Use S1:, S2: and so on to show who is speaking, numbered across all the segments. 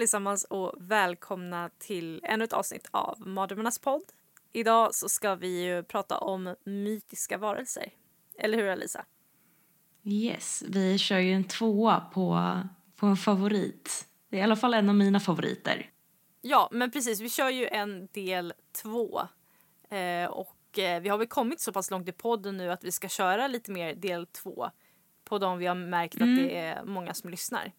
S1: Allesammans och välkomna till ännu ett avsnitt av Mardrömmarnas podd. Idag så ska vi ju prata om mytiska varelser. Eller hur Alisa?
S2: Yes, vi kör ju en tvåa på, på en favorit. Det är i alla fall en av mina favoriter.
S1: Ja, men precis. Vi kör ju en del två. Eh, och eh, vi har väl kommit så pass långt i podden nu att vi ska köra lite mer del två på de vi har märkt att det är många som lyssnar.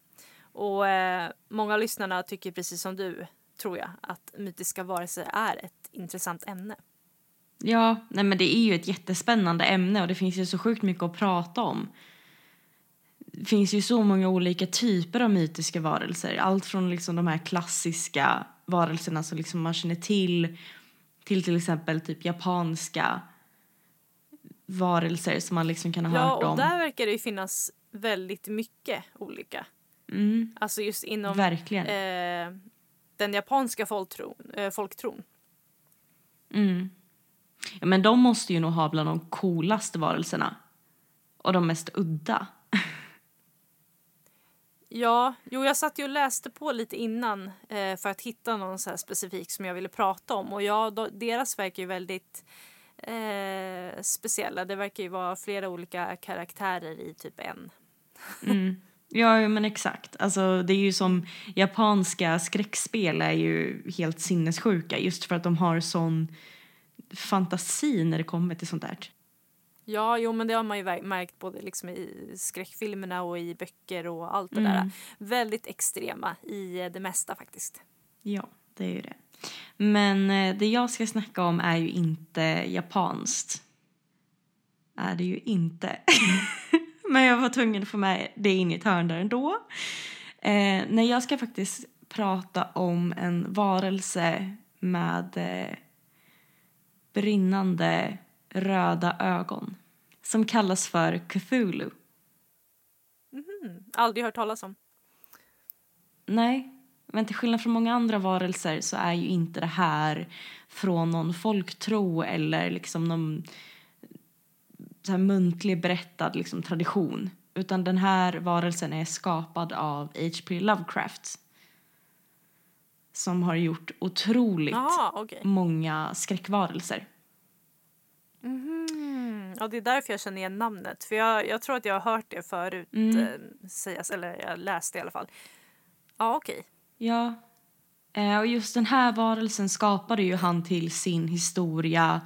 S1: Och eh, många av lyssnarna tycker precis som du, tror jag, att mytiska varelser är ett intressant ämne.
S2: Ja, nej men det är ju ett jättespännande ämne och det finns ju så sjukt mycket att prata om. Det finns ju så många olika typer av mytiska varelser. Allt från liksom de här klassiska varelserna som liksom man känner till till till exempel typ japanska varelser som man liksom kan ha
S1: Ja,
S2: hört
S1: och
S2: om.
S1: där verkar det ju finnas väldigt mycket olika.
S2: Mm,
S1: Alltså just inom eh, den japanska folktron. Eh, folktron.
S2: Mm. Ja, men de måste ju nog ha bland de coolaste varelserna. Och de mest udda.
S1: Ja, jo, jag satt ju och läste på lite innan eh, för att hitta någon så specifik som jag ville prata om. Och ja, då, deras verkar ju väldigt eh, speciella. Det verkar ju vara flera olika karaktärer i typ en.
S2: Ja, ja, men exakt. Alltså, det är ju som japanska skräckspel är ju helt sinnessjuka just för att de har sån fantasi när det kommer till sånt där.
S1: Ja, jo, men det har man ju märkt både liksom i skräckfilmerna och i böcker och allt det där. Väldigt extrema i eh, det mesta faktiskt.
S2: Ja, det är ju det. Men eh, det jag ska snacka om är ju inte japanskt. Är det ju inte. Men jag var tvungen att få med det in i ett hörn där ändå. Eh, nej, jag ska faktiskt prata om en varelse med eh, brinnande röda ögon som kallas för Cthulhu.
S1: Aldrig hört talas om.
S2: Nej, men till skillnad från många andra varelser så är ju inte det här från någon folktro eller liksom någon så här muntlig berättad liksom tradition. Utan den här varelsen är skapad av H.P. Lovecraft. Som har gjort otroligt
S1: Jaha, okej.
S2: många skräckvarelser.
S1: Mm, ja, det är därför jag känner igen namnet. För jag, jag tror att jag har hört det förut eh, sägas, eller jag läste i alla fall. Ja, okej.
S2: Ja. Eh, och just den här varelsen skapade ju han till sin historia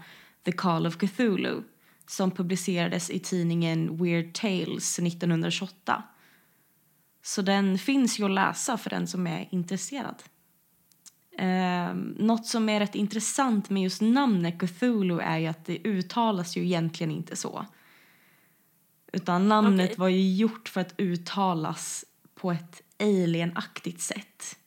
S2: The Call of Cthulhu som publicerades i tidningen Weird Tales 1928. Så den finns ju att läsa för den som är intresserad. Eh, något som är rätt intressant med just namnet Cthulhu är ju att det uttalas ju egentligen inte så. Utan namnet
S1: Okej.
S2: var ju gjort för att uttalas på ett alienaktigt sätt.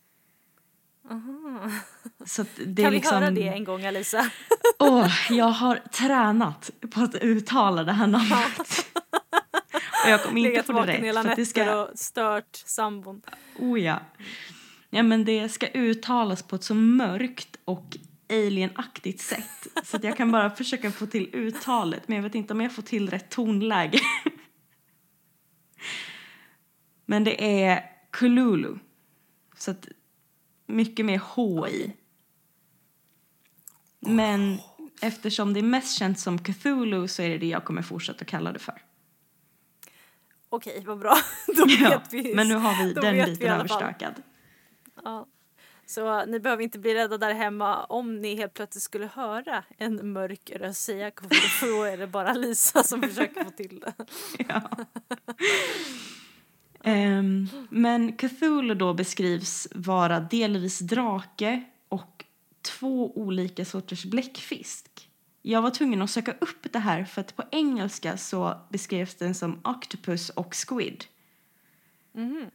S2: Så det
S1: Kan vi
S2: liksom...
S1: höra det en gång, Alisa?
S2: Åh, jag har tränat på att uttala det här namnet. Och jag kom inte på det rätt.
S1: hela nätter
S2: ska...
S1: och stört sambon.
S2: Oh ja. ja. men det ska uttalas på ett så mörkt och alienaktigt sätt. Så att jag kan bara försöka få till uttalet men jag vet inte om jag får till rätt tonläge. men det är Kululu. Så att mycket mer H i. Men eftersom det är mest känt som Cthulhu så är det det jag kommer fortsätta kalla det för.
S1: Okej, vad bra. Då
S2: Ja,
S1: vet vi.
S2: men nu har vi
S1: då
S2: den biten överstökad.
S1: Ja. Så ni behöver inte bli rädda där hemma om ni helt plötsligt skulle höra en mörk röst säga för då är det bara Lisa som försöker få till det.
S2: Ja. Ehm, men Cthulhu då beskrivs vara delvis drake två olika sorters bläckfisk. Jag var tvungen att söka upp det här för att på engelska så beskrevs den som octopus och squid.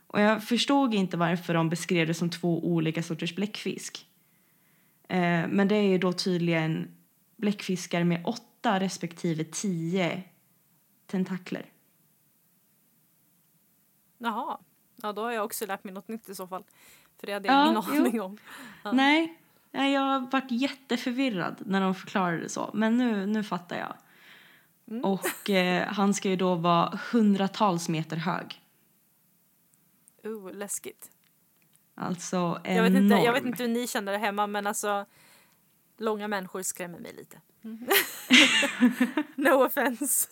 S2: Och jag förstod inte varför de beskrev det som två olika sorters bläckfisk. Eh, men det är ju då tydligen bläckfiskar med åtta respektive tio tentakler.
S1: Jaha, ja, då har jag också lärt mig något nytt i så fall. För det hade jag
S2: Ja,
S1: ingen
S2: jo.
S1: aning om.
S2: Nej, nej, jag varit jätteförvirrad när de förklarade det så. Men nu, nu fattar jag. Och eh, han ska ju då vara hundratals meter hög.
S1: Uh, läskigt.
S2: Alltså
S1: Jag vet, inte,
S2: enorm.
S1: jag vet inte hur ni känner det hemma men alltså långa människor skrämmer mig lite. no offense.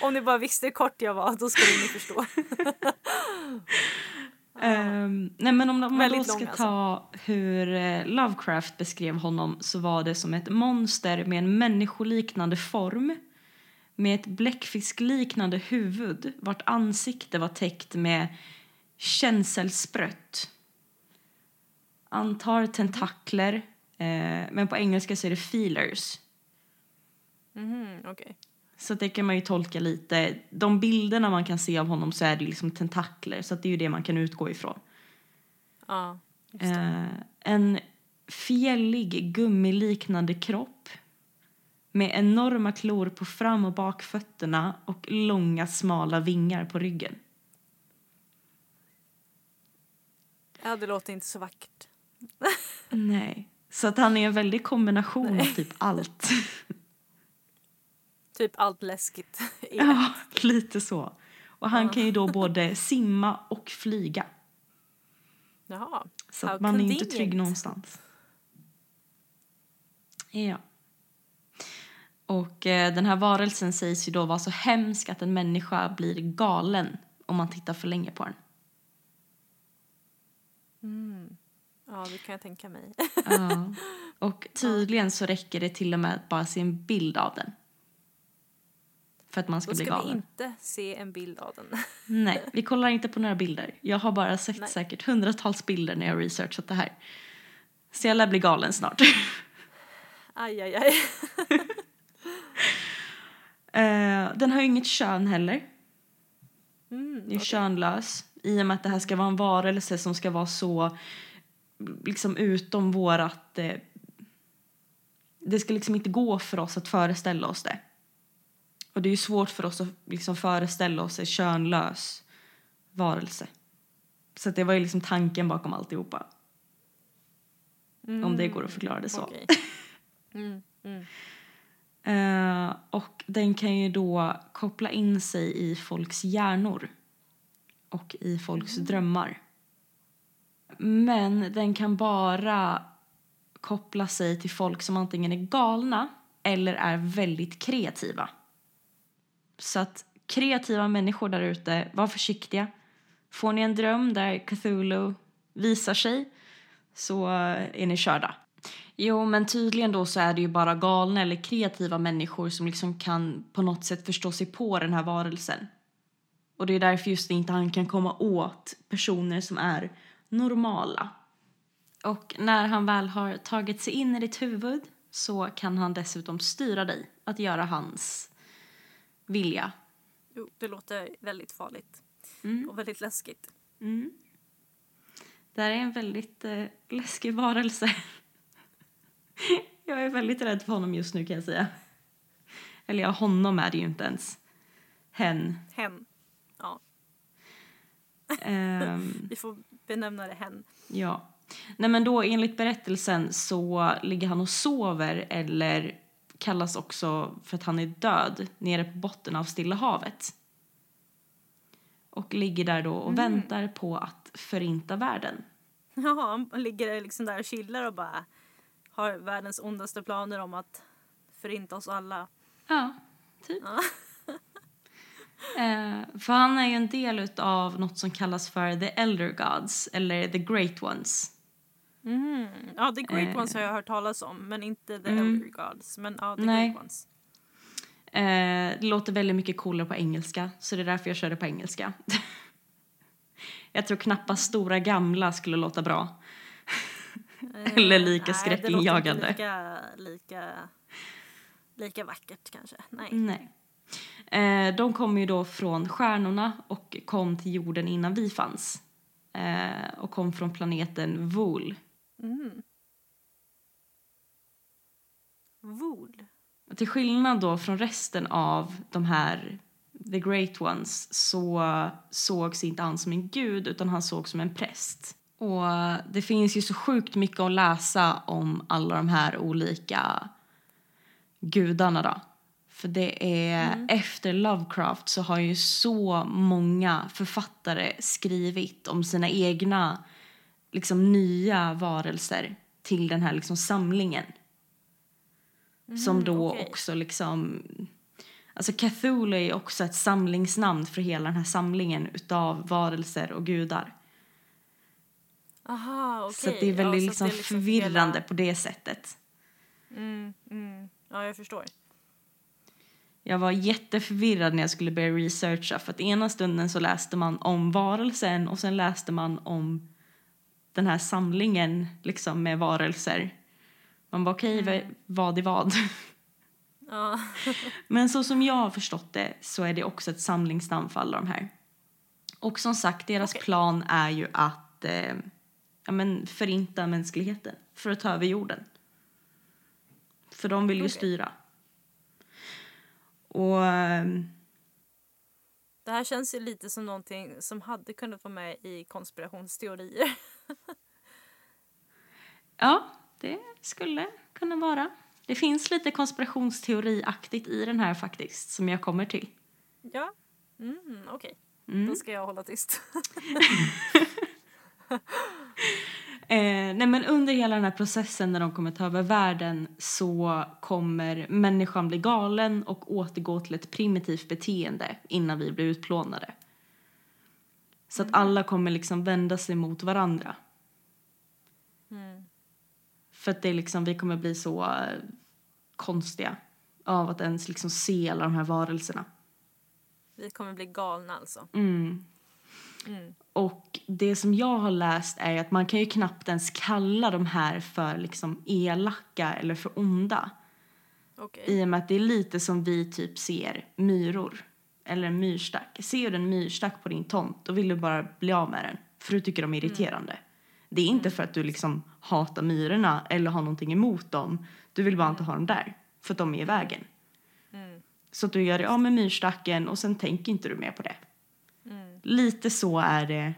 S1: Om ni bara visste hur kort jag var då skulle ni förstå.
S2: Ehm, nej men om man då ska
S1: lång, alltså.
S2: ta hur eh, Lovecraft beskrev honom så var det som ett monster med en människoliknande form med ett bläckfiskliknande huvud vart ansikte var täckt med känselsprött. Antar tentakler, eh, men på engelska så är det feelers.
S1: Mhm, Okej.
S2: Så det kan man ju tolka lite. De bilderna man kan se av honom så är det liksom tentakler så det är ju det man kan utgå ifrån.
S1: Ja.
S2: Eh, en fjällig gummiliknande kropp med enorma klor på fram och bakfötterna och långa smala vingar på ryggen.
S1: ja, det låter inte så vackert.
S2: Nej. Så att han är en väldig kombination av typ allt.
S1: Typ allt läskigt. i
S2: ja, lite så. Och han kan ju då både simma och flyga.
S1: Jaha.
S2: Så
S1: How
S2: att man är inte
S1: convenient.
S2: trygg någonstans. Ja. Och eh, den här varelsen sägs ju då vara så hemsk att en människa blir galen om man tittar för länge på den.
S1: Ja, det kan jag tänka mig.
S2: Ja. Och tydligen så räcker det till och med att bara se en bild av den. För att man ska
S1: Då
S2: bli
S1: ska vi
S2: galen.
S1: inte se en bild av den.
S2: Nej, vi kollar inte på några bilder. Jag har bara sett
S1: Nej.
S2: säkert hundratals bilder när jag researchat det här. Så jag lär bli galen snart.
S1: Aj, aj, aj.
S2: Eh, den har ju inget kön heller.
S1: Mm,
S2: Det är könlös. I och med att det här ska vara en varelse som ska vara så liksom utom vårat... Eh, det ska liksom inte gå för oss att föreställa oss det. Och det är ju svårt för oss att liksom föreställa oss en könlös varelse. Så det var ju liksom tanken bakom alltihopa. Om det går att förklara det så.
S1: Okej. Mm, mm.
S2: Eh, och den kan ju då koppla in sig i folks hjärnor och i folks drömmar. Men den kan bara koppla sig till folk som antingen är galna eller är väldigt kreativa. Så att kreativa människor där ute, var försiktiga. Får ni en dröm där Cthulhu visar sig så är ni körda. Jo, men tydligen då så är det ju bara galna eller kreativa människor som liksom kan på något sätt förstå sig på den här varelsen. Och det är därför just inte han kan komma åt personer som är normala. Och när han väl har tagit sig in i ditt huvud så kan han dessutom styra dig att göra hans vilja.
S1: Jo, det låter väldigt farligt. Och väldigt läskigt.
S2: Det här är en väldigt eh, läskig varelse. jag är väldigt rädd för honom just nu kan jag säga. Eller ja, honom är det ju inte ens. Hen.
S1: Hen. Ja,
S2: Ehm,
S1: vi får benämna det hen.
S2: ja. Nej men då enligt berättelsen så ligger han och sover eller kallas också för att han är död nere på botten av Stilla havet. Och ligger där då och väntar på att förinta världen.
S1: Ja, han ligger liksom där och chillar och bara har världens ondaste planer om att förinta oss alla.
S2: Ja, typ. Eh, för han är ju en del av något som kallas för the elder gods, eller the great ones.
S1: Mm. Ja, The Great
S2: Eh.
S1: Ones har jag hört talas om, men inte The
S2: Mm.
S1: Elder Gods. Men ja, The
S2: Nej.
S1: Great Ones.
S2: Eh, det låter väldigt mycket coolare på engelska, så det är därför jag körde på engelska. jag tror knappast stora gamla skulle låta bra. Eller lika
S1: Nej,
S2: skräckinjagande.
S1: Det låter inte lika, lika, lika vackert kanske. Nej.
S2: Nej. Eh, de kommer ju då från stjärnorna och kom till jorden innan vi fanns. Eh, och kom från planeten Vul.
S1: Mm.
S2: Och Till skillnad då från resten av de här the great ones så sågs inte han som en gud utan han sågs som en präst. Och det finns ju så sjukt mycket att läsa om alla de här olika gudarna då. För det är efter Lovecraft så har ju så många författare skrivit om sina egna liksom nya varelser till den här liksom samlingen. Som då
S1: okej.
S2: också liksom... Alltså Cthulhu är också ett samlingsnamn för hela den här samlingen utav varelser och gudar.
S1: Aha, okej.
S2: Så det är väldigt
S1: Ja,
S2: liksom
S1: är
S2: förvirrande
S1: hela-
S2: på det sättet.
S1: Mm, mm. Ja, jag förstår.
S2: Jag var jätteförvirrad när jag skulle börja researcha för att ena stunden så läste man om varelsen och sen läste man om den här samlingen liksom med varelser. Man var okej,
S1: Mm.
S2: vad är vad?
S1: Ja.
S2: Men så som jag har förstått det så är det också ett samlingsnamn för alla de här. Och som sagt, deras
S1: Okej.
S2: plan är ju att eh, ja, men förinta mänskligheten för att ta över jorden. För de vill ju
S1: Okej.
S2: styra. Och ehm,
S1: Det här känns ju lite som någonting som hade kunnat vara med i konspirationsteorier.
S2: ja, det skulle kunna vara. Det finns lite konspirationsteoriaktigt i den här faktiskt, som jag kommer till.
S1: ja, mm, okej.
S2: Mm.
S1: Då ska jag hålla tyst.
S2: Eh, nej men under hela den här processen när de kommer ta över världen så kommer människan bli galen och återgå till ett primitivt beteende innan vi blir utplånade. Så att alla kommer liksom vända sig mot varandra. För att det är liksom, vi kommer bli så eh, konstiga av att ens liksom se alla de här varelserna.
S1: Vi kommer bli galna alltså.
S2: Mm.
S1: Mm.
S2: Och det som jag har läst är att man kan ju knappt ens kalla de här för liksom elaka eller för onda.
S1: Okej.
S2: I och med att det är lite som vi typ ser myror. Eller en myrstack. Ser du en myrstack på din tomt då vill du bara bli av med den. För du tycker de är irriterande. Det är inte för att du liksom hatar myrorna eller har någonting emot dem. Du vill bara inte ha dem där. För att de är i vägen.
S1: Mm.
S2: Så att du gör dig av med myrstacken och sen tänker inte du mer på det. Lite så är det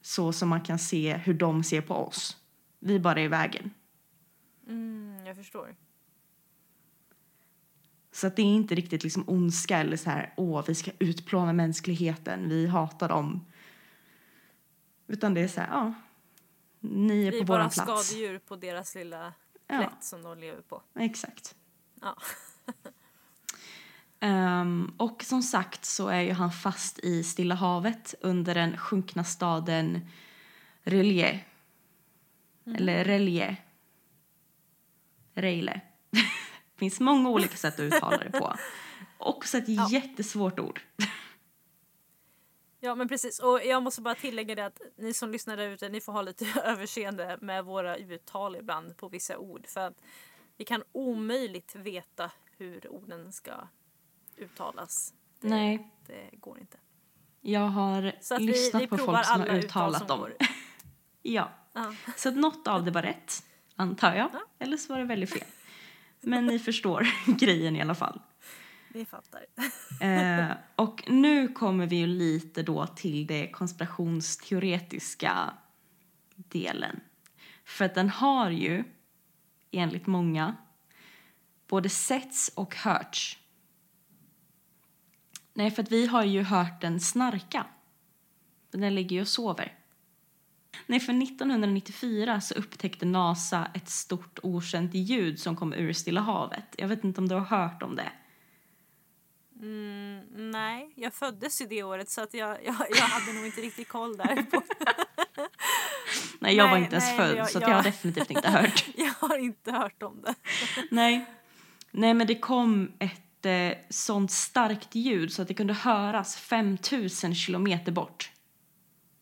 S2: så som man kan se hur de ser på oss. Vi bara är i vägen.
S1: Mm, jag förstår.
S2: Så att det är inte riktigt liksom ondska eller så här, åh, vi ska utplåna mänskligheten, vi hatar dem. Utan det är så här, ja, ni är
S1: Vi
S2: på
S1: är bara
S2: våran plats.
S1: skadedjur på deras lilla
S2: Ja.
S1: plätt som de lever på.
S2: Exakt.
S1: Ja.
S2: Ehm, och som sagt så är ju han fast i Stilla havet under den sjunkna staden Relie. Eller Relie. Reile. Det finns många olika sätt att uttala det på. Också ett jättesvårt ord.
S1: Ja men precis och jag måste bara tillägga det att ni som lyssnar där ute ni får ha lite överseende med våra uttal ibland på vissa ord för att vi kan omöjligt veta hur orden ska uttalas. Det,
S2: Nej.
S1: Det går inte.
S2: Jag har
S1: Så att vi,
S2: lyssnat
S1: vi
S2: på folk som har
S1: uttal
S2: uttalat dem.
S1: går.
S2: Ja.
S1: Ja.
S2: Så att något av det var rätt, antar jag.
S1: Ja.
S2: Eller så var det väldigt fel. Men ni förstår grejen i alla fall.
S1: Ni fattar.
S2: Eh, och nu kommer vi ju lite då till det konspirationsteoretiska delen. För att den har ju, enligt många, både setts och hörts. Nej, för att vi har ju hört den snarka. Den ligger ju och sover. Nej, för 1994 så upptäckte NASA ett stort okänt ljud som kom ur Stilla havet. Jag vet inte om du har hört om det.
S1: Mm, nej, jag föddes ju det året så att jag, jag, jag hade nog inte riktigt koll där. På.
S2: Nej, jag var
S1: Nej,
S2: inte ens
S1: nej,
S2: född
S1: jag-
S2: så att
S1: jag-
S2: jag har definitivt inte hört.
S1: Jag har inte hört om det.
S2: Nej. Nej, men det kom ett eh, sånt starkt ljud så att det kunde höras 5000 kilometer bort.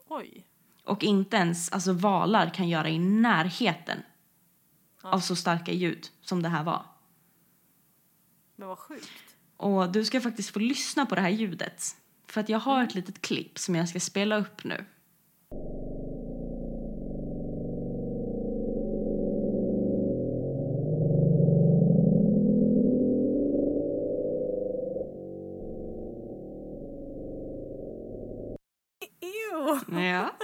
S1: Oj.
S2: Och inte ens alltså, valar kan göra i närheten av så starka ljud som det här var.
S1: Men vad sjukt.
S2: Och du ska faktiskt få lyssna på det här ljudet. För att jag har ett litet klipp som jag ska spela upp nu.
S1: Ew,
S2: Ja.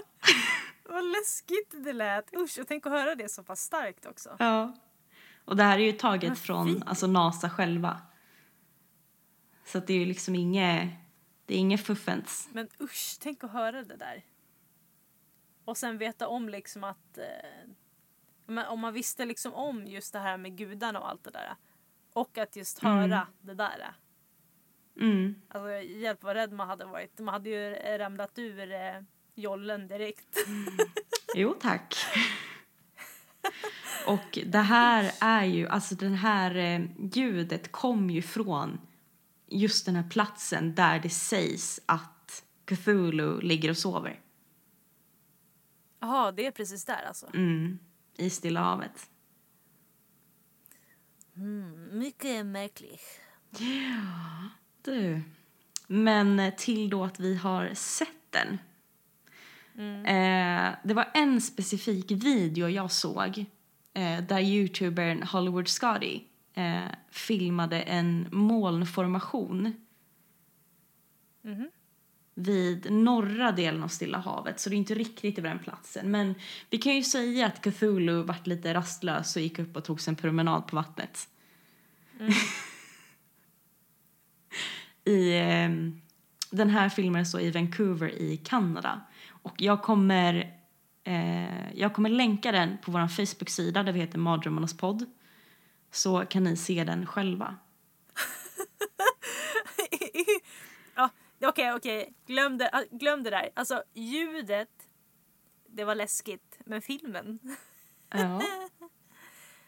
S1: vad läskigt det lät. Usch, och tänk att höra det så pass starkt också.
S2: ja. Och det här är ju taget
S1: Vad
S2: från
S1: fint.
S2: alltså, NASA själva. Så det är ju liksom inget, det är inget fuffens.
S1: Men usch, tänk att höra det där. Och sen veta om liksom att... Eh, om man visste liksom om just det här med gudarna och allt det där. Och att just höra det där.
S2: Mm.
S1: Alltså hjälp vad rädd man hade varit. Man hade ju ramlat ur eh, jollen direkt.
S2: Jo, tack. Och det här är ju, alltså den här eh, ljudet kom ju från just den här platsen där det sägs att Cthulhu ligger och sover.
S1: Jaha, det är precis där alltså.
S2: Mm, I Stilla havet.
S1: Mycket märkligt.
S2: Du. Men eh, till då att vi har sett den. Eh, det var en specifik video jag såg eh, där youtubern Hollywood Scotty eh, filmade en molnformation vid norra delen av Stilla havet, så det är inte riktigt över den platsen. Men vi kan ju säga att Cthulhu vart lite rastlös och gick upp och tog sig en promenad på vattnet. I, eh, den här filmen så i Vancouver i Kanada. Och jag kommer, eh, jag kommer länka den på vår Facebook-sida där vi heter Mardrömmarnas podd. Så kan ni se den själva.
S1: ja, okej, okej. Glöm, det, ah, glöm det där. Alltså ljudet, det var läskigt. Men filmen.
S2: Ja.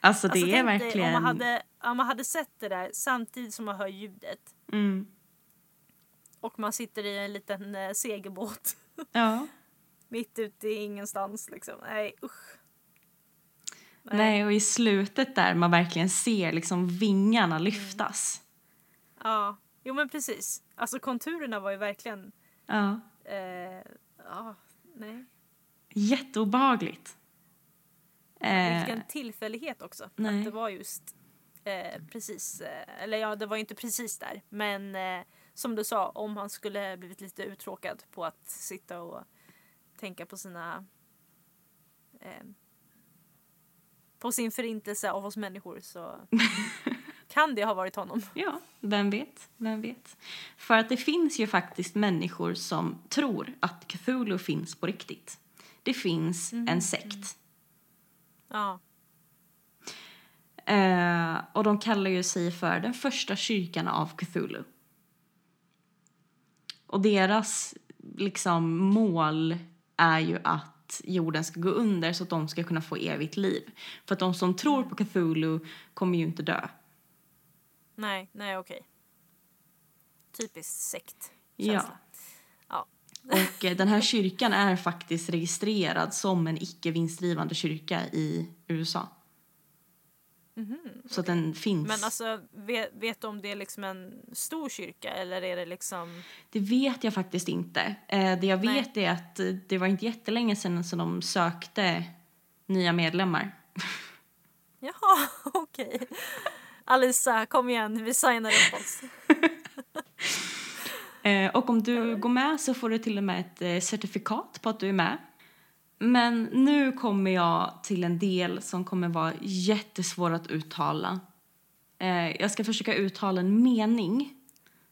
S2: Alltså det
S1: Alltså,
S2: är verkligen...
S1: Om man, hade, om man hade sett det där samtidigt som man hör ljudet.
S2: Mm.
S1: Och man sitter i en liten eh, segelbåt.
S2: Ja.
S1: Mitt ute i ingenstans liksom. Nej usch.
S2: Nej, och i slutet där man verkligen ser liksom vingarna lyftas.
S1: Ja, jo men precis. Alltså konturerna var ju verkligen...
S2: Ja.
S1: Eh, ja, nej.
S2: Jätteobehagligt. Eh,
S1: Vilken tillfällighet också.
S2: nej.
S1: Att det var just eh, precis, eh, eller ja det var ju inte precis där. Men eh, som du sa, om han skulle blivit lite uttråkad på att sitta och tänka på sina eh, på sin förintelse av oss människor så kan det ha varit honom.
S2: Ja, vem vet? Vem vet? För att det finns ju faktiskt människor som tror att Cthulhu finns på riktigt. Det finns en sekt.
S1: Ja,
S2: Eh, och de kallar ju sig för den första kyrkan av Cthulhu. Och deras liksom mål är ju att jorden ska gå under så att de ska kunna få evigt liv. För att de som tror på Cthulhu kommer ju inte dö.
S1: nej, nej okej. Typiskt sekt.
S2: Ja.
S1: Ja.
S2: Och eh, den här kyrkan är faktiskt registrerad som en icke vinstdrivande kyrka i USA. Så att den finns.
S1: Men alltså, vet, vet du om det är liksom en stor kyrka eller är det liksom...
S2: Det vet jag faktiskt inte. Eh, det jag
S1: Nej.
S2: vet är att det var inte jättelänge sedan som de sökte nya medlemmar.
S1: Jaha, okej. Alisa, kom igen, vi signar upp oss.
S2: Eh, och om du går med så får du till och med ett eh, certifikat på att du är med. Men nu kommer jag till en del som kommer vara jättesvår att uttala. Eh, jag ska försöka uttala en mening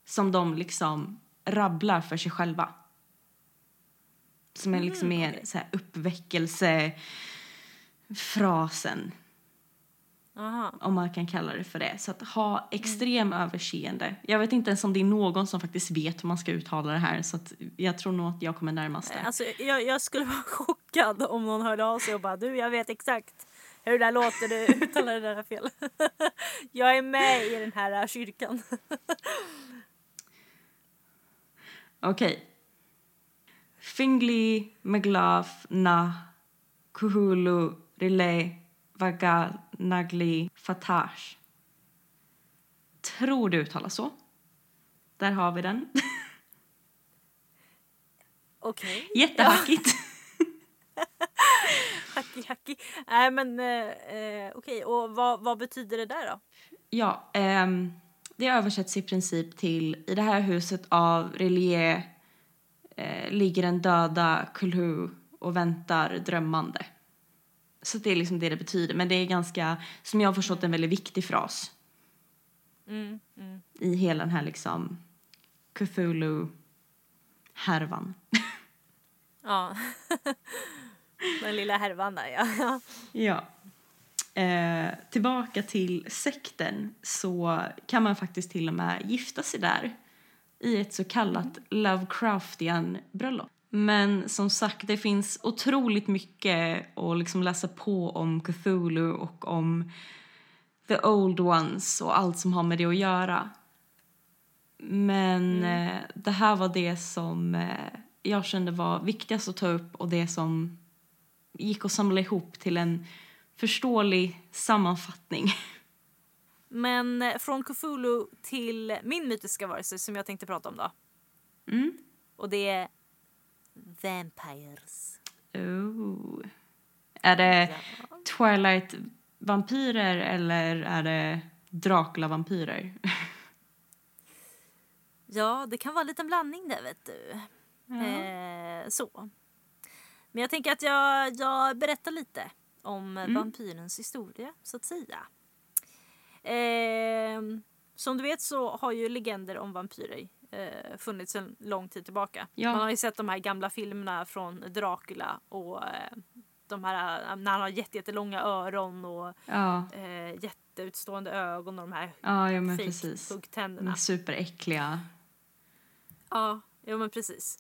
S2: som de liksom rabblar för sig själva. Som är liksom är
S1: okej.
S2: så här uppväckelsefrasen.
S1: Aha.
S2: Om man kan kalla det för det. Så att ha extrem överseende. Jag vet inte ens om det är någon som faktiskt vet hur man ska uttala det här. Så att jag tror nog att jag kommer närmast det.
S1: Alltså, jag, jag skulle vara chockad om någon hörde av sig och bara du jag vet exakt hur det där låter, du uttalar det där fel. jag är med i den här kyrkan.
S2: Okej. Fingli, Meglaf, Na, Kuhulu, Relay, Vagal, Nagli, Fatash. Tror det uttalas så. Där har vi den.
S1: Okej.
S2: Jättehackigt.
S1: Hacki hacki. Nej men eh, eh, okej, och vad, vad betyder det där då?
S2: Ja, ehm, det översätts i princip till i det här huset av Relie eh, ligger en döda kulhu och väntar drömmande. Så det är liksom det det betyder. Men det är ganska, som jag har förstått, en väldigt viktig fras
S1: Mm, mm.
S2: i hela den här liksom Cthulhu-härvan.
S1: Ja. Den lilla härvan där ja.
S2: Ja. Eh, tillbaka till sekten så kan man faktiskt till och med gifta sig där i ett så kallat Lovecraftian bröllop. Men som sagt, det finns otroligt mycket att liksom läsa på om Cthulhu och om the old ones och allt som har med det att göra. Men eh, det här var det som eh, jag kände var viktigast att ta upp och det som gick att samla ihop till en förståelig sammanfattning.
S1: Men eh, från Cthulhu till min mytiska varelse som jag tänkte prata om då.
S2: Mm.
S1: Och det är Vampires.
S2: Oh. Är det Twilight-vampyrer eller är det Dracula-vampyrer?
S1: Ja, det kan vara en liten blandning där vet du. Eh, så. Men jag tänker att jag, jag berättar lite om vampyrens historia så att säga. Eh, som du vet så har ju legender om vampyrer eh, funnits en lång tid tillbaka.
S2: Ja.
S1: Man har ju sett de här gamla filmerna från Dracula och eh, de här när han har jätte- jättelånga öron och
S2: Ja,
S1: eh, jätteutstående ögon och de här
S2: ja, ja men
S1: fake
S2: precis. De
S1: huggtänderna.
S2: är superäckliga.
S1: Ja, ja men precis.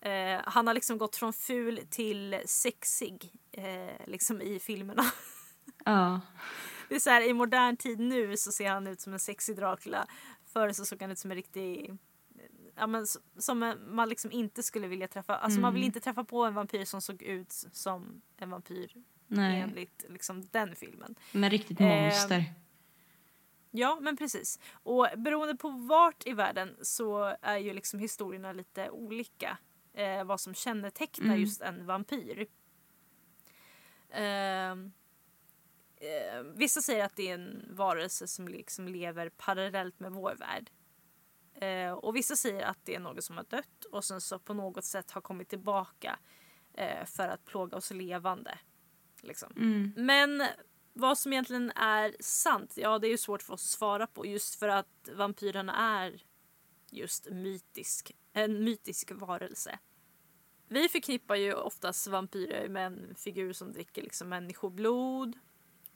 S1: Eh, han har liksom gått från ful till sexig eh, liksom i filmerna.
S2: Ja,
S1: Det är så här, I modern tid nu så ser han ut som en sexig Dracula. Förr så såg han ut som en riktig... Ja, men som man liksom inte skulle vilja träffa. Alltså man vill inte träffa på en vampyr som såg ut som en vampyr
S2: nej.
S1: enligt liksom, den filmen.
S2: Men riktigt
S1: Eh,
S2: monster.
S1: Ja, men precis. Och beroende på vart i världen så är ju liksom historierna lite olika. Eh, vad som kännetecknar
S2: Mm.
S1: just en vampyr. Ehm, eh, vissa säger att det är en varelse som liksom lever parallellt med vår värld. Eh, och vissa säger att det är något som har dött och sen så på något sätt har kommit tillbaka eh, för att plåga oss levande. Liksom.
S2: Mm.
S1: Men vad som egentligen är sant, ja det är ju svårt för oss att svara på just för att vampyrerna är just mytisk, en mytisk varelse. Vi förknippar ju oftast vampyrer med en figur som dricker liksom människoblod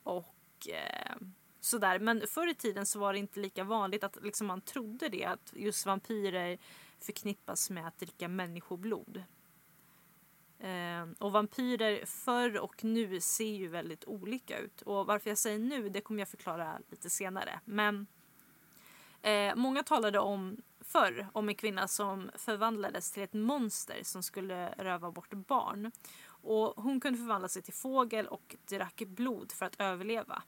S1: och eh, sådär. Men förr i tiden så var det inte lika vanligt att liksom man trodde det att just vampyrer förknippas med att dricka människoblod. Eh, och vampyrer förr och nu ser ju väldigt olika ut. Och varför jag säger nu, det kommer jag förklara lite senare. Men eh, många talade om förr om en kvinna som förvandlades till ett monster som skulle röva bort barn. Och hon kunde förvandla sig till fågel och drack blod för att överleva.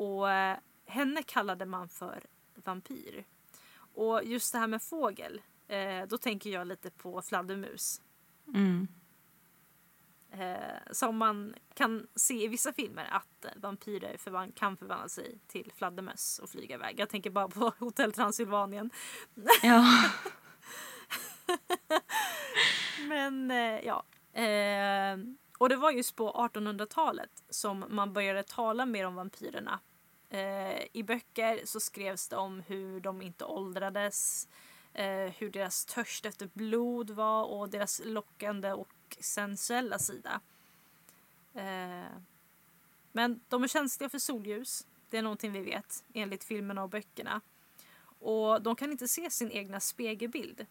S1: Och eh, henne kallade man för vampyr. Och just det här med fågel, eh, då tänker jag lite på fladdermus.
S2: Mm.
S1: Eh, som man kan se i vissa filmer att vampyrer förvan- kan förvandla sig till fladdermöss och flyga iväg. Jag tänker bara på Hotell Transylvanien.
S2: Ja.
S1: Men ja. Och det var just på 1800-talet som man började tala mer om vampyrerna. Eh, I böcker så skrevs det om hur de inte åldrades, eh, hur deras törst efter blod var och deras lockande och sensuella sida. Eh, Men de är känsliga för solljus. Det är någonting vi vet enligt filmerna och böckerna. Och de kan inte se sin egna spegelbild.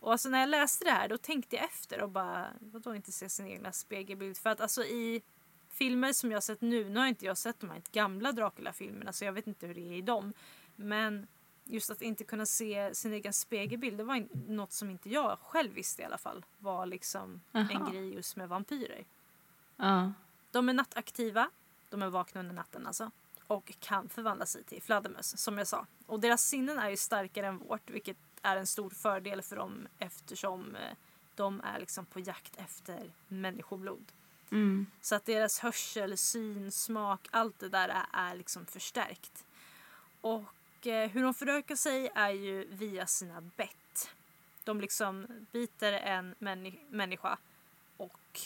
S1: Och alltså när jag läste det här då tänkte jag efter och bara vadå inte se sin egna spegelbild? För att alltså i filmer som jag har sett nu, nu har inte jag sett de här gamla Dracula-filmerna så jag vet inte hur det är i dem. Men just att inte kunna se sin egen spegelbild, det var något som inte jag själv visste i alla fall var liksom en
S2: Aha.
S1: grej just med vampyrer.
S2: Ja.
S1: De är nattaktiva, de är vakna under natten alltså. Och kan förvandla sig till fladdermöss som jag sa. Och deras sinnen är ju starkare än vårt vilket är en stor fördel för dem eftersom eh, de är liksom på jakt efter människoblod.
S2: Mm.
S1: Så att deras hörsel, syn, smak, allt det där är, är liksom förstärkt. Och eh, hur de förökar sig är ju via sina bett. De liksom biter en männi- människa och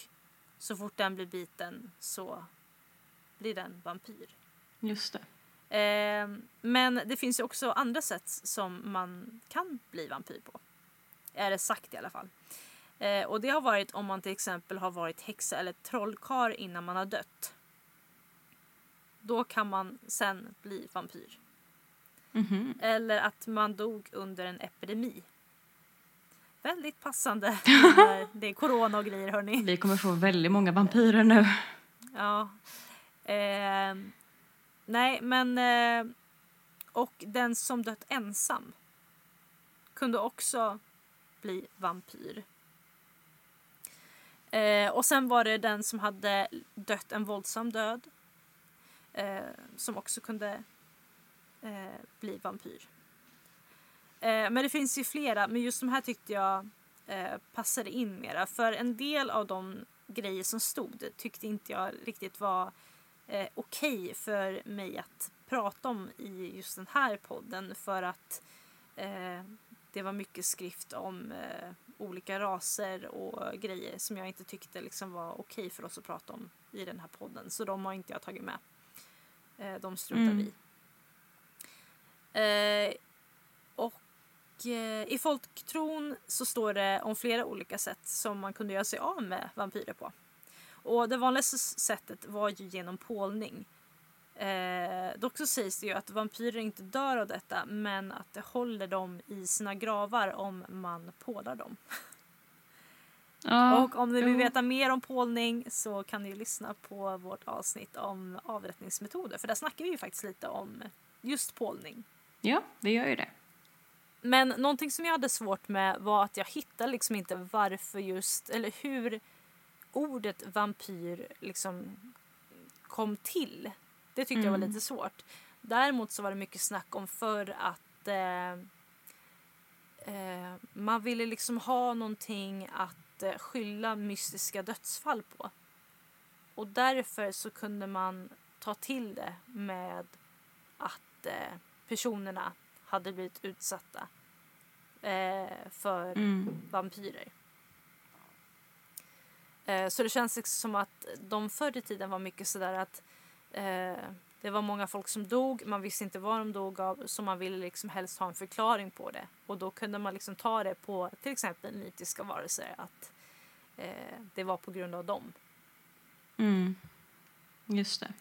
S1: så fort den blir biten så blir den vampyr.
S2: Just det.
S1: Eh, men det finns ju också andra sätt som man kan bli vampyr på. Är det sagt i alla fall. Eh, och det har varit om man till exempel har varit häxa eller trollkarl innan man har dött. Då kan man sen bli vampyr.
S2: Mhm.
S1: Eller att man dog under en epidemi. Väldigt passande när det är corona och grejer hörni.
S2: Vi kommer få väldigt många vampyrer nu.
S1: Ja. Eh, nej, men... Eh, och den som dött ensam kunde också bli vampyr. Eh, och sen var det den som hade dött en våldsam död eh, som också kunde eh, bli vampyr. Eh, men det finns ju flera, men just de här tyckte jag eh, passade in mera. För en del av de grejer som stod tyckte inte jag riktigt var eh, okej för mig att prata om i just den här podden. För att eh, det var mycket skrift om eh, olika raser och grejer som jag inte tyckte liksom var okej för oss att prata om i den här podden. Så de har inte jag tagit med. Eh, de struntar
S2: Mm.
S1: vi eh, Och eh, i folktron så står det om flera olika sätt som man kunde göra sig av med vampyrer på. Och det vanligaste sättet var ju genom pålning. Eh, dock så sägs det ju att vampyrer inte dör av detta men att det håller dem i sina gravar om man pålar dem.
S2: Ja,
S1: och om ni vill veta mer om pålning så kan ni ju lyssna på vårt avsnitt om avrättningsmetoder för där snackar vi ju faktiskt lite om just pålning.
S2: Ja, vi gör ju det.
S1: Men någonting som jag hade svårt med var att jag hittade liksom inte varför just, eller hur ordet vampyr liksom kom till. Det tyckte jag var
S2: Mm.
S1: lite svårt. Däremot så var det mycket snack om för att eh, eh, man ville liksom ha någonting att eh, skylla mystiska dödsfall på. Och därför så kunde man ta till det med att eh, personerna hade blivit utsatta eh, för
S2: Mm.
S1: vampyrer. Eh, så det känns liksom som att de förr i tiden var mycket sådär att eh, det var många folk som dog, man visste inte vad de dog av så man ville liksom helst ha en förklaring på det. Och då kunde man liksom ta det på till exempel mytiska varelser att eh, det var på grund av dem.
S2: Mm. Just det.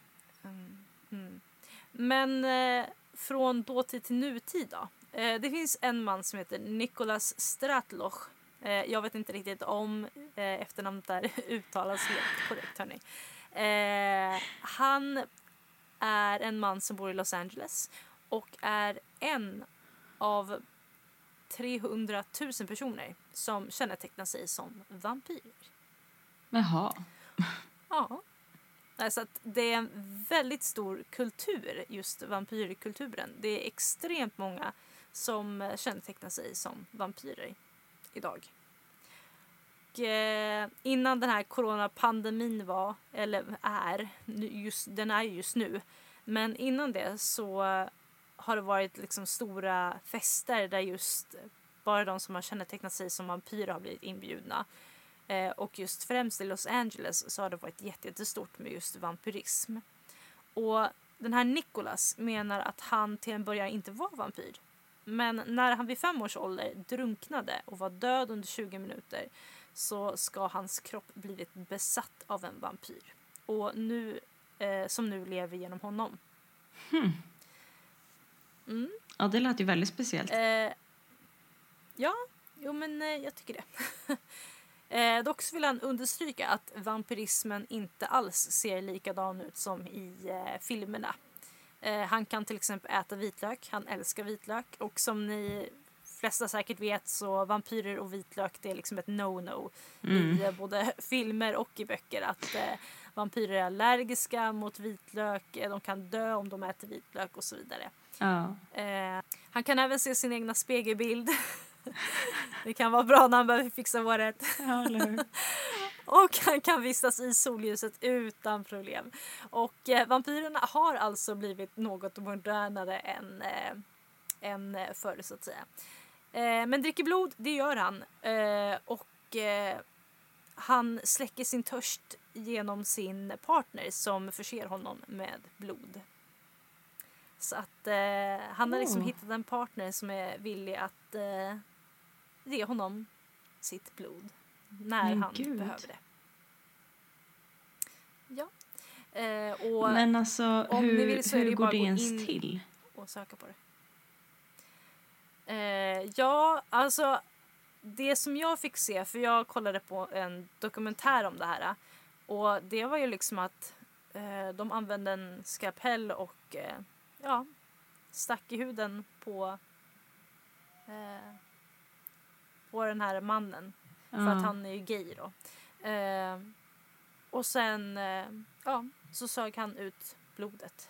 S1: Mm. Men eh, från dåtid till nutid då? Eh, det finns en man som heter Nicholas Stratloch. Eh, jag vet inte riktigt om eh, efternamnet där uttalas helt korrekt hörni. Eh, han är en man som bor i Los Angeles och är en av 300 000 personer som kännetecknar sig som vampyrer.
S2: Jaha.
S1: Ja. Alltså att det är en väldigt stor kultur, just vampyrkulturen. Det är extremt många som kännetecknar sig som vampyrer idag. Och, eh, innan den här coronapandemin var, eller är, just, den är just nu, men innan det så har det varit liksom stora fester där just bara de som har kännetecknat sig som vampyrer har blivit inbjudna. Eh, och just främst i Los Angeles så har det varit jättestort med just vampyrism. Och den här Nicholas menar att han till en början inte var vampyr. Men när han vid fem års ålder drunknade och var död under 20 minuter så ska hans kropp blivit besatt av en vampyr. Och nu eh, som nu lever genom honom.
S2: Ja, det lät ju väldigt speciellt.
S1: Eh, ja, jo men eh, jag tycker det. eh, dock vill han understryka att vampyrismen inte alls ser likadan ut som i eh, filmerna. Eh, han kan till exempel äta vitlök, han älskar vitlök och som ni flesta säkert vet så vampyrer och vitlök det är liksom ett no-no i eh, både filmer och i böcker att eh, vampyrer är allergiska mot vitlök, eh, de kan dö om de äter vitlök och så vidare.
S2: Ja.
S1: Eh, han kan även se sin egna spegelbild. det kan vara bra när han behöver fixa håret.
S2: ja?
S1: Och han kan vistas i solljuset utan problem. Och eh, vampyrerna har alltså blivit något modernare än, eh, än eh, förr så att säga. Eh, men dricker blod, det gör han. Eh, och eh, han släcker sin törst genom sin partner som förser honom med blod. Så att eh, han har liksom
S2: Oh.
S1: hittat en partner som är villig att eh, ge honom sitt blod när
S2: Men
S1: han
S2: gud.
S1: behöver det. Ja. Eh, och,
S2: Men alltså, hur, hur går det ens
S1: in-
S2: till?
S1: och söka på det. Eh, ja, alltså det som jag fick se, för jag kollade på en dokumentär om det här och det var ju liksom att eh, de använde en skalpell och eh, ja, stack i huden på eh, på den här mannen för
S2: Ja.
S1: att han är ju gay då. Eh, och sen eh, ja, så sög han ut blodet.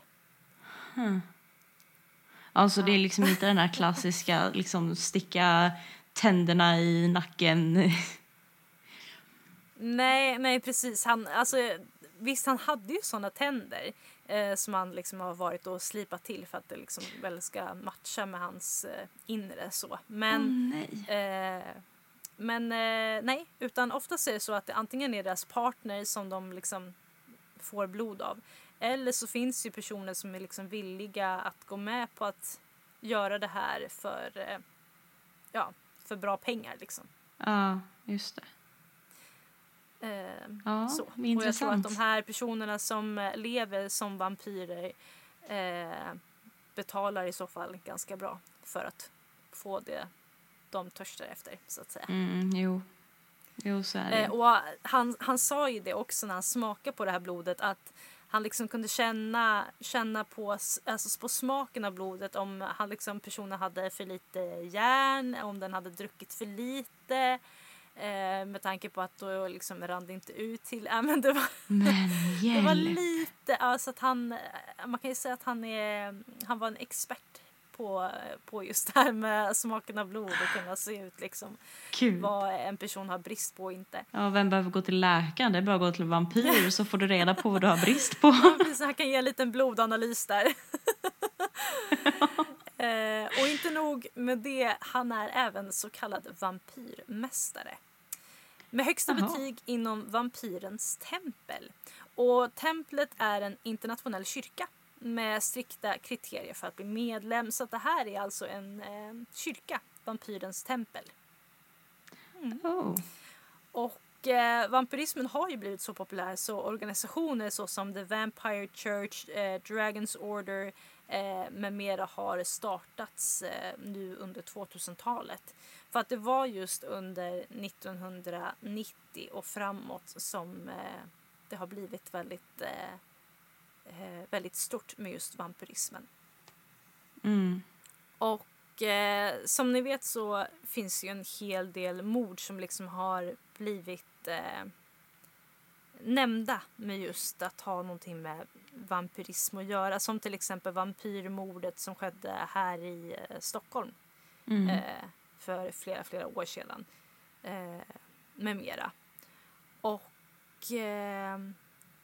S2: Alltså det är liksom inte den här klassiska liksom sticka tänderna i nacken.
S1: Nej, nej precis. Han, alltså, visst, han hade ju såna tänder eh, som han liksom har varit och slipat till för att det liksom väl ska matcha med hans eh, inre så. Men,
S2: Åh, nej.
S1: eh, men eh, nej, utan oftast är det så att det antingen är deras partner som de liksom får blod av. Eller så finns ju personer som är liksom villiga att gå med på att göra det här för, eh, ja, för bra pengar liksom.
S2: Ja, just det.
S1: Eh,
S2: Ja,
S1: Så. Och jag tror
S2: intressant.
S1: att de här personerna som eh, lever som vampyrer eh, betalar i så fall ganska bra för att få det de törstar efter så att säga.
S2: Mm, jo. Jo, så är det.
S1: Eh, och han, han sa ju det också när han smakade på det här blodet att han liksom kunde känna, känna på, alltså på smaken av blodet om han liksom, personen hade för lite järn, om den hade druckit för lite. Eh, med tanke på att då liksom rann det inte ut till... Äh, men det var,
S2: Men
S1: det var lite... Alltså att han, man kan ju säga att han, är, han var en expert på, på just det här med smaken av blod och kunna se ut liksom
S2: Kul.
S1: vad en person har brist på och inte.
S2: Ja, vem behöver gå till läkaren? Det är bara att gå till vampyr så får du reda på vad du har brist på.
S1: Ja, precis, han kan ge en liten blodanalys där. eh, och inte nog med det, han är även så kallad vampyrmästare. Med högsta
S2: Jaha.
S1: betyg inom vampyrens tempel. Och templet är en internationell kyrka med strikta kriterier för att bli medlem. Så det här är alltså en eh, kyrka, vampyrens tempel.
S2: Oh.
S1: Och eh, vampyrismen har ju blivit så populär så organisationer såsom The Vampire Church, eh, Dragons Order eh, med mera har startats eh, nu under 2000-talet. För att det var just under 1990 och framåt som eh, det har blivit väldigt, eh, väldigt stort med just vampyrismen.
S2: Mm.
S1: Och eh, som ni vet så finns ju en hel del mord som liksom har blivit eh, nämnda med just att ha någonting med vampyrism att göra. Som till exempel vampyrmordet som skedde här i eh, Stockholm
S2: Mm.
S1: eh, för flera, flera år sedan. Eh, med mera. Och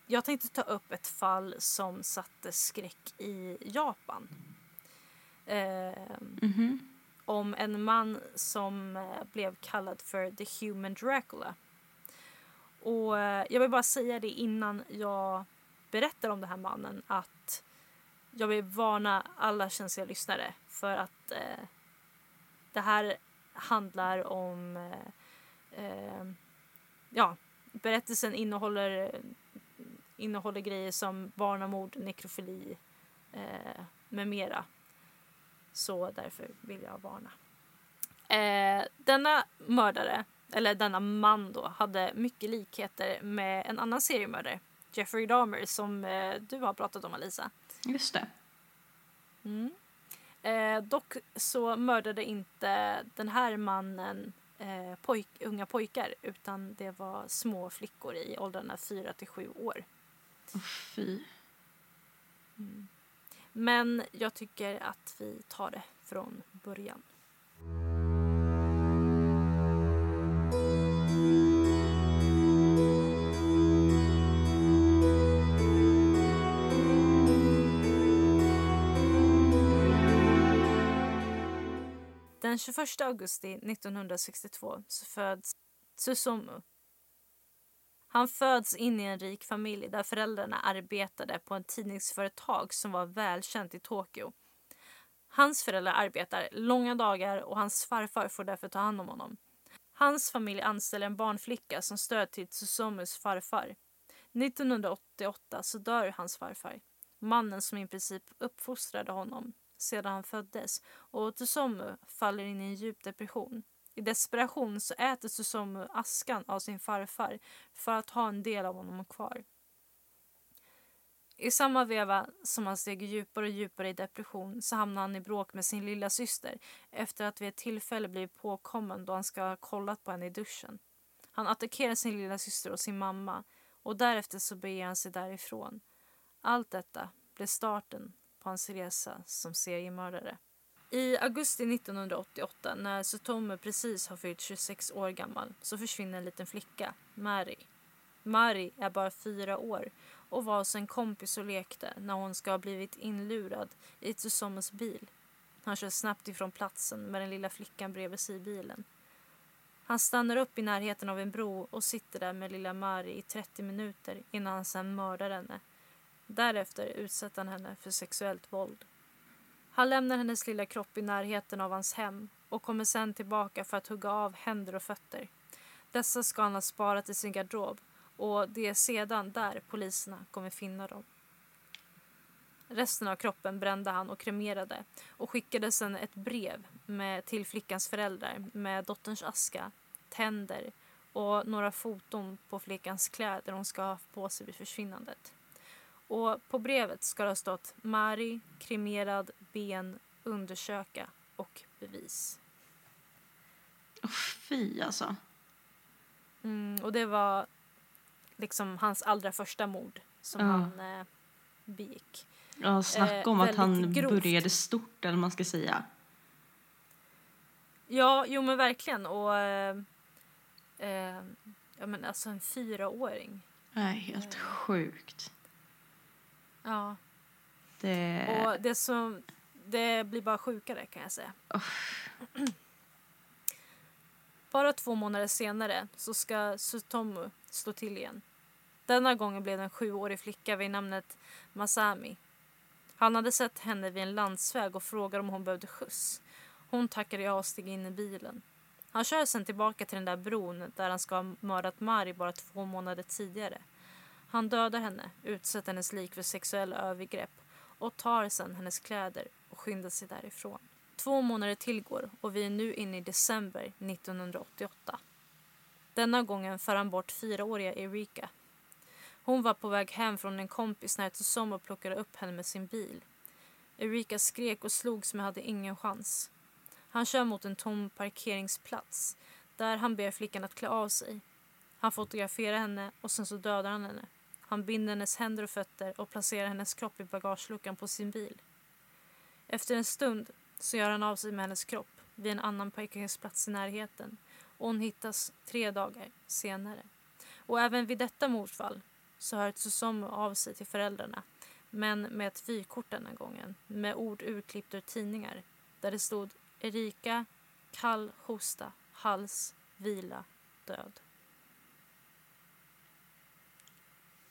S1: jag tänkte ta upp ett fall som satte skräck i Japan. Eh,
S2: Mhm.
S1: om en man som eh, blev kallad för The Human Dracula. Och eh, jag vill bara säga det innan jag berättar om den här mannen att jag vill varna alla känsliga lyssnare för att eh, det här handlar om eh, eh, ja, berättelsen innehåller innehåller grejer som barnamord, nekrofili eh, med mera. Så därför vill jag varna. Eh, denna mördare, eller denna man då, hade mycket likheter med en annan seriemördare, Jeffrey Dahmer, som eh, du har pratat om Alisa.
S2: Just det.
S1: Mm. Eh, dock så mördade inte den här mannen eh, pojk, unga pojkar utan det var små flickor i åldrarna 4 till 7 år.
S2: Oh, fy. Mm.
S1: Men jag tycker att vi tar det från början. Den 21 augusti 1962 så föds Susumu. Han föds in i en rik familj där föräldrarna arbetade på ett tidningsföretag som var välkänt i Tokyo. Hans föräldrar arbetar långa dagar och hans farfar får därför ta hand om honom. Hans familj anställer en barnflicka som stöd till Tsusomus farfar. 1988 så dör hans farfar, mannen som i princip uppfostrade honom sedan han föddes och Tsusomu faller in i en djup depression. I desperation så äter Susumu askan av sin farfar för att ha en del av honom kvar. I samma veva som han steg djupare och djupare i depression så hamnar han i bråk med sin lilla syster efter att vid ett tillfälle blivit påkommen då han ska ha kollat på henne i duschen. Han attackerar sin lilla syster och sin mamma och därefter så beger han sig därifrån. Allt detta blev starten på hans resa som seriemördare. I augusti 1988, när Sutomu precis har fyllt 26 år gammal, så försvinner en liten flicka, Mari. Mari är bara fyra år och var hos en kompis och lekte när hon ska ha blivit inlurad i Tsusomus bil. Han kör snabbt ifrån platsen med den lilla flickan bredvid sig i bilen. Han stannar upp i närheten av en bro och sitter där med lilla Mari i 30 minuter innan han sen mördar henne. Därefter utsätter han henne för sexuellt våld. Han lämnar hennes lilla kropp i närheten av hans hem och kommer sen tillbaka för att hugga av händer och fötter. Dessa ska han ha sparat i sin garderob och det är sedan där poliserna kommer finna dem. Resten av kroppen brände han och kremerade och skickade sedan ett brev med, till flickans föräldrar med dotterns aska, tänder och några foton på flickans kläder hon ska ha haft på sig vid försvinnandet. Och på brevet ska det ha stått Mari, kremerad, ben, undersöka och bevis.
S2: Oh, fy alltså.
S1: Mm, och det var liksom hans allra första mord som
S2: Ja.
S1: han eh, begick.
S2: Ja, snacka
S1: Eh,
S2: om att
S1: väldigt
S2: han
S1: grovt.
S2: började stort eller man ska säga.
S1: Ja, jo men verkligen. Och eh, eh, ja, men alltså en fyraåring.
S2: Nej, helt sjukt.
S1: Ja.
S2: Det...
S1: Och det som det blir bara sjukare kan jag säga. Bara två månader senare så ska Sutomu slå till igen. Denna gången blev det en sjuårig flicka vid namnet Masami. Han hade sett henne vid en landsväg och frågade om hon behövde skjuts. Hon tackade ja och steg in i bilen. Han kör sen tillbaka till den där bron där han ska ha mördat Mari bara två månader tidigare. Han dödar henne, utsätter hennes lik för sexuella övergrepp och tar sen hennes kläder och skyndar sig därifrån. Två månader tillgår och vi är nu inne i december 1988. Denna gången för han bort fyraåriga Erika. Hon var på väg hem från en kompis när Tsusomo plockade upp henne med sin bil. Erika skrek och slogs men hade ingen chans. Han kör mot en tom parkeringsplats där han ber flickan att klä av sig. Han fotograferar henne och sen så dödar han henne. Han binder hennes händer och fötter och placerar hennes kropp i bagageluckan på sin bil. Efter en stund så gör han av sig med hennes kropp vid en annan parkeringsplats i närheten och hon hittas tre dagar senare. Och även vid detta mordfall så hör Tsusomu av sig till föräldrarna men med ett vykort denna gången med ord urklippt ur tidningar där det stod Erika, kall hosta, hals, vila, död.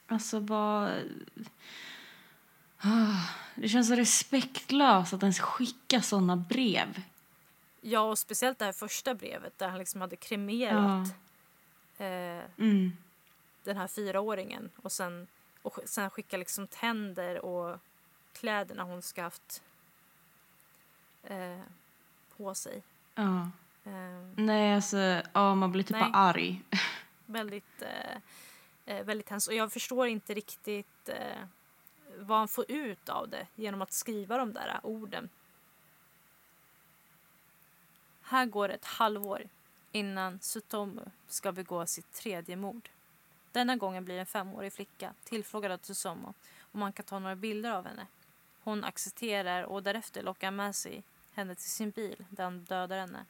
S2: Alltså vad... Ah, Det känns så respektlöst att ens skicka såna brev.
S1: Ja, och speciellt det här första brevet där han liksom hade kremerat eh,
S2: Mm.
S1: den här fyraåringen och sen och sen skickar liksom tänder och kläderna hon ska haft eh, på sig.
S2: Ja.
S1: Eh,
S2: Nej, alltså, ja, man blir typ
S1: Nej.
S2: bara arg.
S1: väldigt, eh, eh, väldigt hemskt. Och jag förstår inte riktigt eh, vad han får ut av det genom att skriva de där orden. Här går ett halvår innan Sutomu ska begå sitt tredje mord. Denna gången blir en femårig flicka tillfrågad av Sutomu om han kan ta några bilder av henne. Hon accepterar och därefter lockar med sig henne till sin bil där han dödar henne.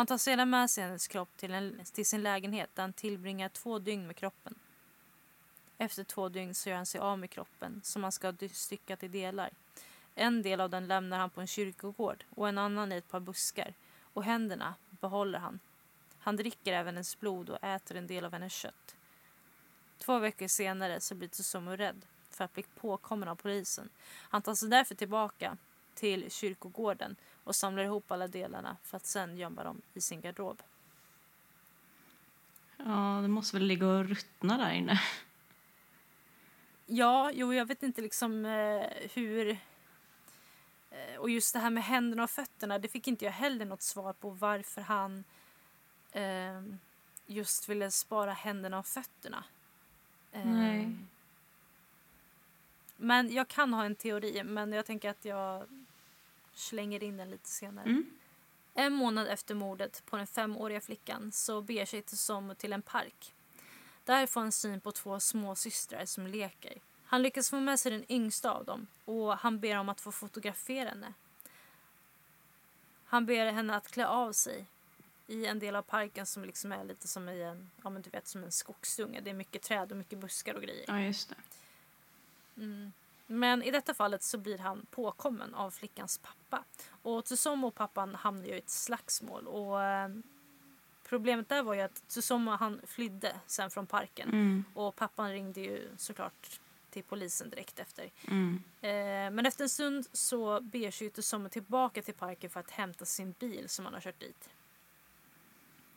S1: Han tar sedan med sig hennes kropp till, en, till sin lägenhet där han tillbringar två dygn med kroppen. Efter två dygn så gör han sig av med kroppen som han ska ha styckat i delar. En del av den lämnar han på en kyrkogård och en annan i ett par buskar och händerna behåller han. Han dricker även hennes blod och äter en del av hennes kött. Två veckor senare så blir Tsutomu rädd för att bli påkommen av polisen. Han tar sig därför tillbaka till kyrkogården och samlar ihop alla delarna för att sen gömma dem i sin garderob.
S2: Ja, det måste väl ligga och ruttna där inne.
S1: Ja, jo, jag vet inte liksom eh, hur... Eh, och just det här med händerna och fötterna, det fick inte jag heller något svar på varför han eh, just ville spara händerna och fötterna. Eh,
S2: Nej.
S1: Men jag kan ha en teori, men jag tänker att jag slänger in den lite senare.
S2: Mm.
S1: En månad efter mordet på den femåriga flickan så beger sig Tsutomu till en park. Där får han syn på två småsystrar som leker. Han lyckas få med sig den yngsta av dem och han ber om att få fotografera henne. Han ber henne att klä av sig i en del av parken som liksom är lite som i en, ja men du vet som en skogsdunge. Det är mycket träd och mycket buskar och grejer.
S2: Ja, just det.
S1: Mm. Men i detta fallet så blir han påkommen av flickans pappa. Och Tsutomu och pappan hamnar ju i ett slagsmål. Och eh, problemet där var ju att Tsutomu han flydde sen från parken.
S2: Mm.
S1: Och pappan ringde ju såklart till polisen direkt efter.
S2: Mm.
S1: Eh, men efter en stund så beger sig ju Tsutomu tillbaka till parken för att hämta sin bil som han har kört dit.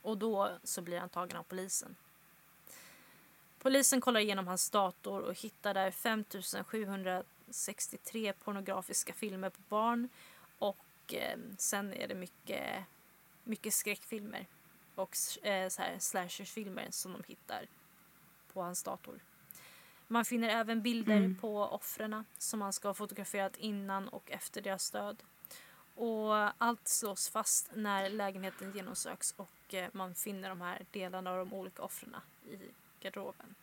S1: Och då så blir han tagen av polisen. Polisen kollar igenom hans dator och hittar där 5763 pornografiska filmer på barn och eh, sen är det mycket, mycket skräckfilmer och eh, så här slashersfilmer som de hittar på hans dator. Man finner även bilder
S2: Mm.
S1: på offren som man ska ha fotograferat innan och efter deras död. Och allt slås fast när lägenheten genomsöks och eh, man finner de här delarna av de olika offren i garderoben.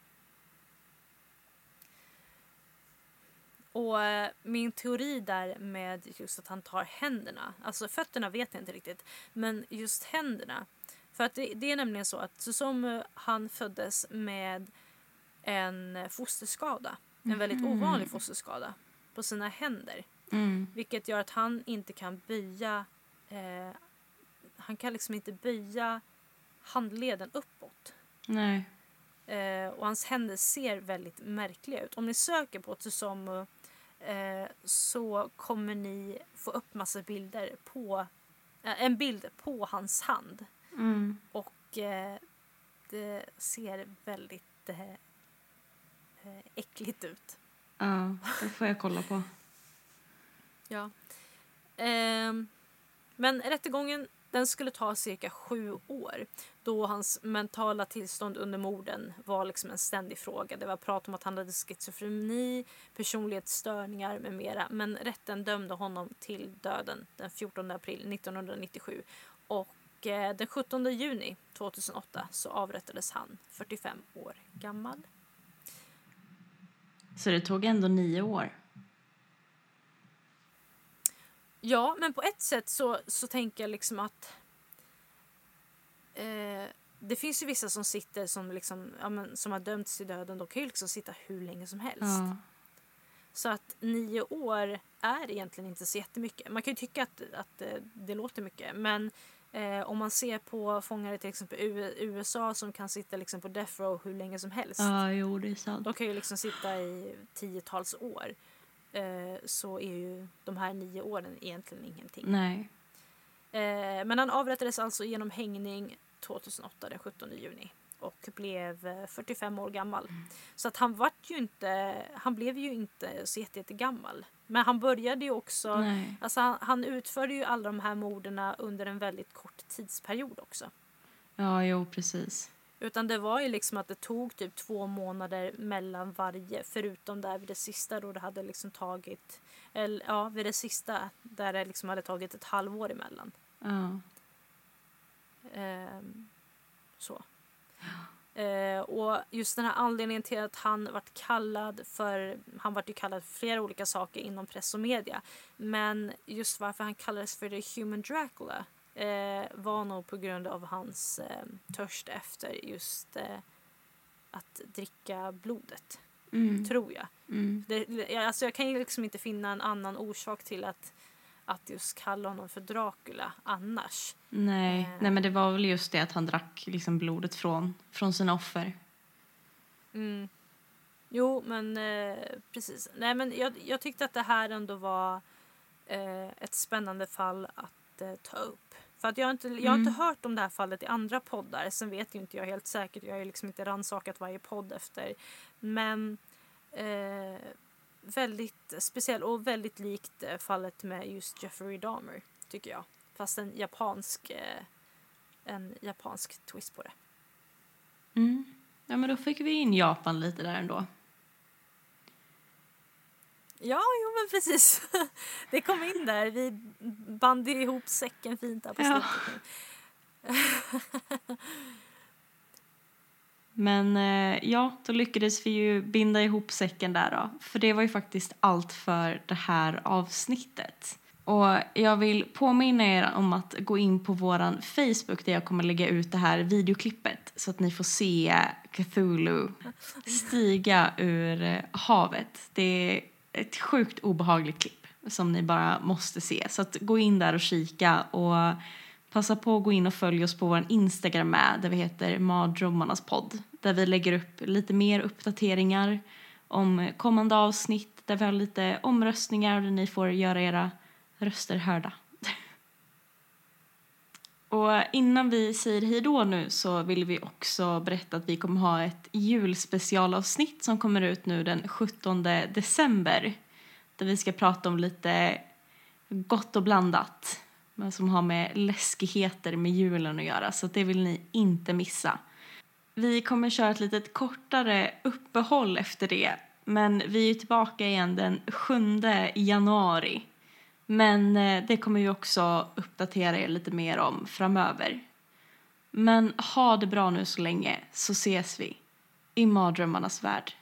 S1: Och eh, min teori där med just att han tar händerna, alltså fötterna vet jag inte riktigt, men just händerna. För att det, det är nämligen så att Susomu han föddes med en fosterskada, en väldigt ovanlig fosterskada på sina händer.
S2: Mm.
S1: Vilket gör att han inte kan böja eh, han kan liksom inte böja handleden uppåt.
S2: Nej.
S1: Eh, och hans händer ser väldigt märkliga ut. Om ni söker på Tsutomu eh, så kommer ni få upp massa bilder på eh, en bild på hans hand.
S2: Mm.
S1: Och eh, det ser väldigt eh, eh, äckligt ut.
S2: Ja, det får jag kolla på.
S1: Ja. Ehm, men rättegången den skulle ta cirka sju år då hans mentala tillstånd under morden var liksom en ständig fråga. Det var prat om att han hade schizofreni, personlighetsstörningar med mera. Men rätten dömde honom till döden den 14 april 1997 och eh, den 17 juni 2008 så avrättades han, 45 år gammal.
S2: Så det tog ändå nio år.
S1: Ja, men på ett sätt så, så tänker jag liksom att eh, det finns ju vissa som sitter som, liksom, ja, men, som har dömts till döden. De kan ju liksom sitta hur länge som helst.
S2: Ja.
S1: Så att nio år är egentligen inte så jättemycket. Man kan ju tycka att, att eh, det låter mycket. Men eh, om man ser på fångar i till exempel USA som kan sitta liksom på death row hur länge som helst.
S2: ja, jo det är sant.
S1: De kan ju liksom sitta i tiotals år. Eh, så är ju de här nio åren egentligen ingenting.
S2: Nej.
S1: Eh, men han avrättades alltså genom hängning 2008, den 17 juni. och blev eh, 45 år gammal. Så att han vart ju inte, han blev ju inte så jätte- jättegammal. Men han började ju också,
S2: Nej.
S1: alltså han, han utförde ju alla de här morden under en väldigt kort tidsperiod också.
S2: Ja, jo, precis.
S1: Utan det var ju liksom att det tog typ två månader mellan varje. Förutom där vid det sista då det hade liksom tagit... Eller, ja, vid det sista där det liksom hade tagit ett halvår emellan.
S2: Ja.
S1: Ehm, så. Eh, och just den här anledningen till att han vart kallad för... Han vart ju kallad för flera olika saker inom press och media. Men just varför han kallades för The Human Dracula eh, var nog på grund av hans eh, törst efter just eh, att dricka blodet,
S2: Mm.
S1: tror jag.
S2: Mm.
S1: Det, jag- alltså jag kan ju liksom inte finna en annan orsak till att, att just kalla honom för Dracula annars.
S2: Nej.
S1: Eh.
S2: Nej, men det var väl just det att han drack liksom blodet från, från sina offer.
S1: Mm. Jo, men eh, precis. Nej, men jag, jag tyckte att det här ändå var eh, ett spännande fall att ta upp. För att jag, har inte, jag har inte hört om det här fallet i andra poddar. Sen vet ju inte jag helt säkert. Jag har ju liksom inte rannsakat varje podd efter. Men eh, väldigt speciell och väldigt likt eh, fallet med just Jeffrey Dahmer, tycker jag. Fast en japansk, eh, en japansk twist på det.
S2: Mm. Ja, men då fick vi in Japan lite där ändå.
S1: Ja, jo men precis. Det kom in där. Vi band ihop säcken fint där på
S2: Ja.
S1: slutet.
S2: Men eh, ja, då lyckades vi ju binda ihop säcken där då. För det var ju faktiskt allt för det här avsnittet. Och jag vill påminna er om att gå in på våran Facebook där jag kommer lägga ut det här videoklippet så att ni får se Cthulhu stiga ur eh, havet. Det ett sjukt obehagligt klipp som ni bara måste se. Så att gå in där och kika och passa på att gå in och följa oss på vår Instagram med där vi heter Mardrömmarnas podd. Där vi lägger upp lite mer uppdateringar om kommande avsnitt där vi har lite omröstningar och där ni får göra era röster hörda. Och innan vi säger hej då nu så vill vi också berätta att vi kommer ha ett julspecialavsnitt som kommer ut nu den 17 december. Där vi ska prata om lite gott och blandat. Men som har med läskigheter med julen att göra. Så det vill ni inte missa. Vi kommer köra ett litet kortare uppehåll efter det. Men vi är tillbaka igen den 7 januari. Men eh, det kommer vi också uppdatera er lite mer om framöver. Men ha det bra nu så länge så ses vi i mardrömmarnas värld.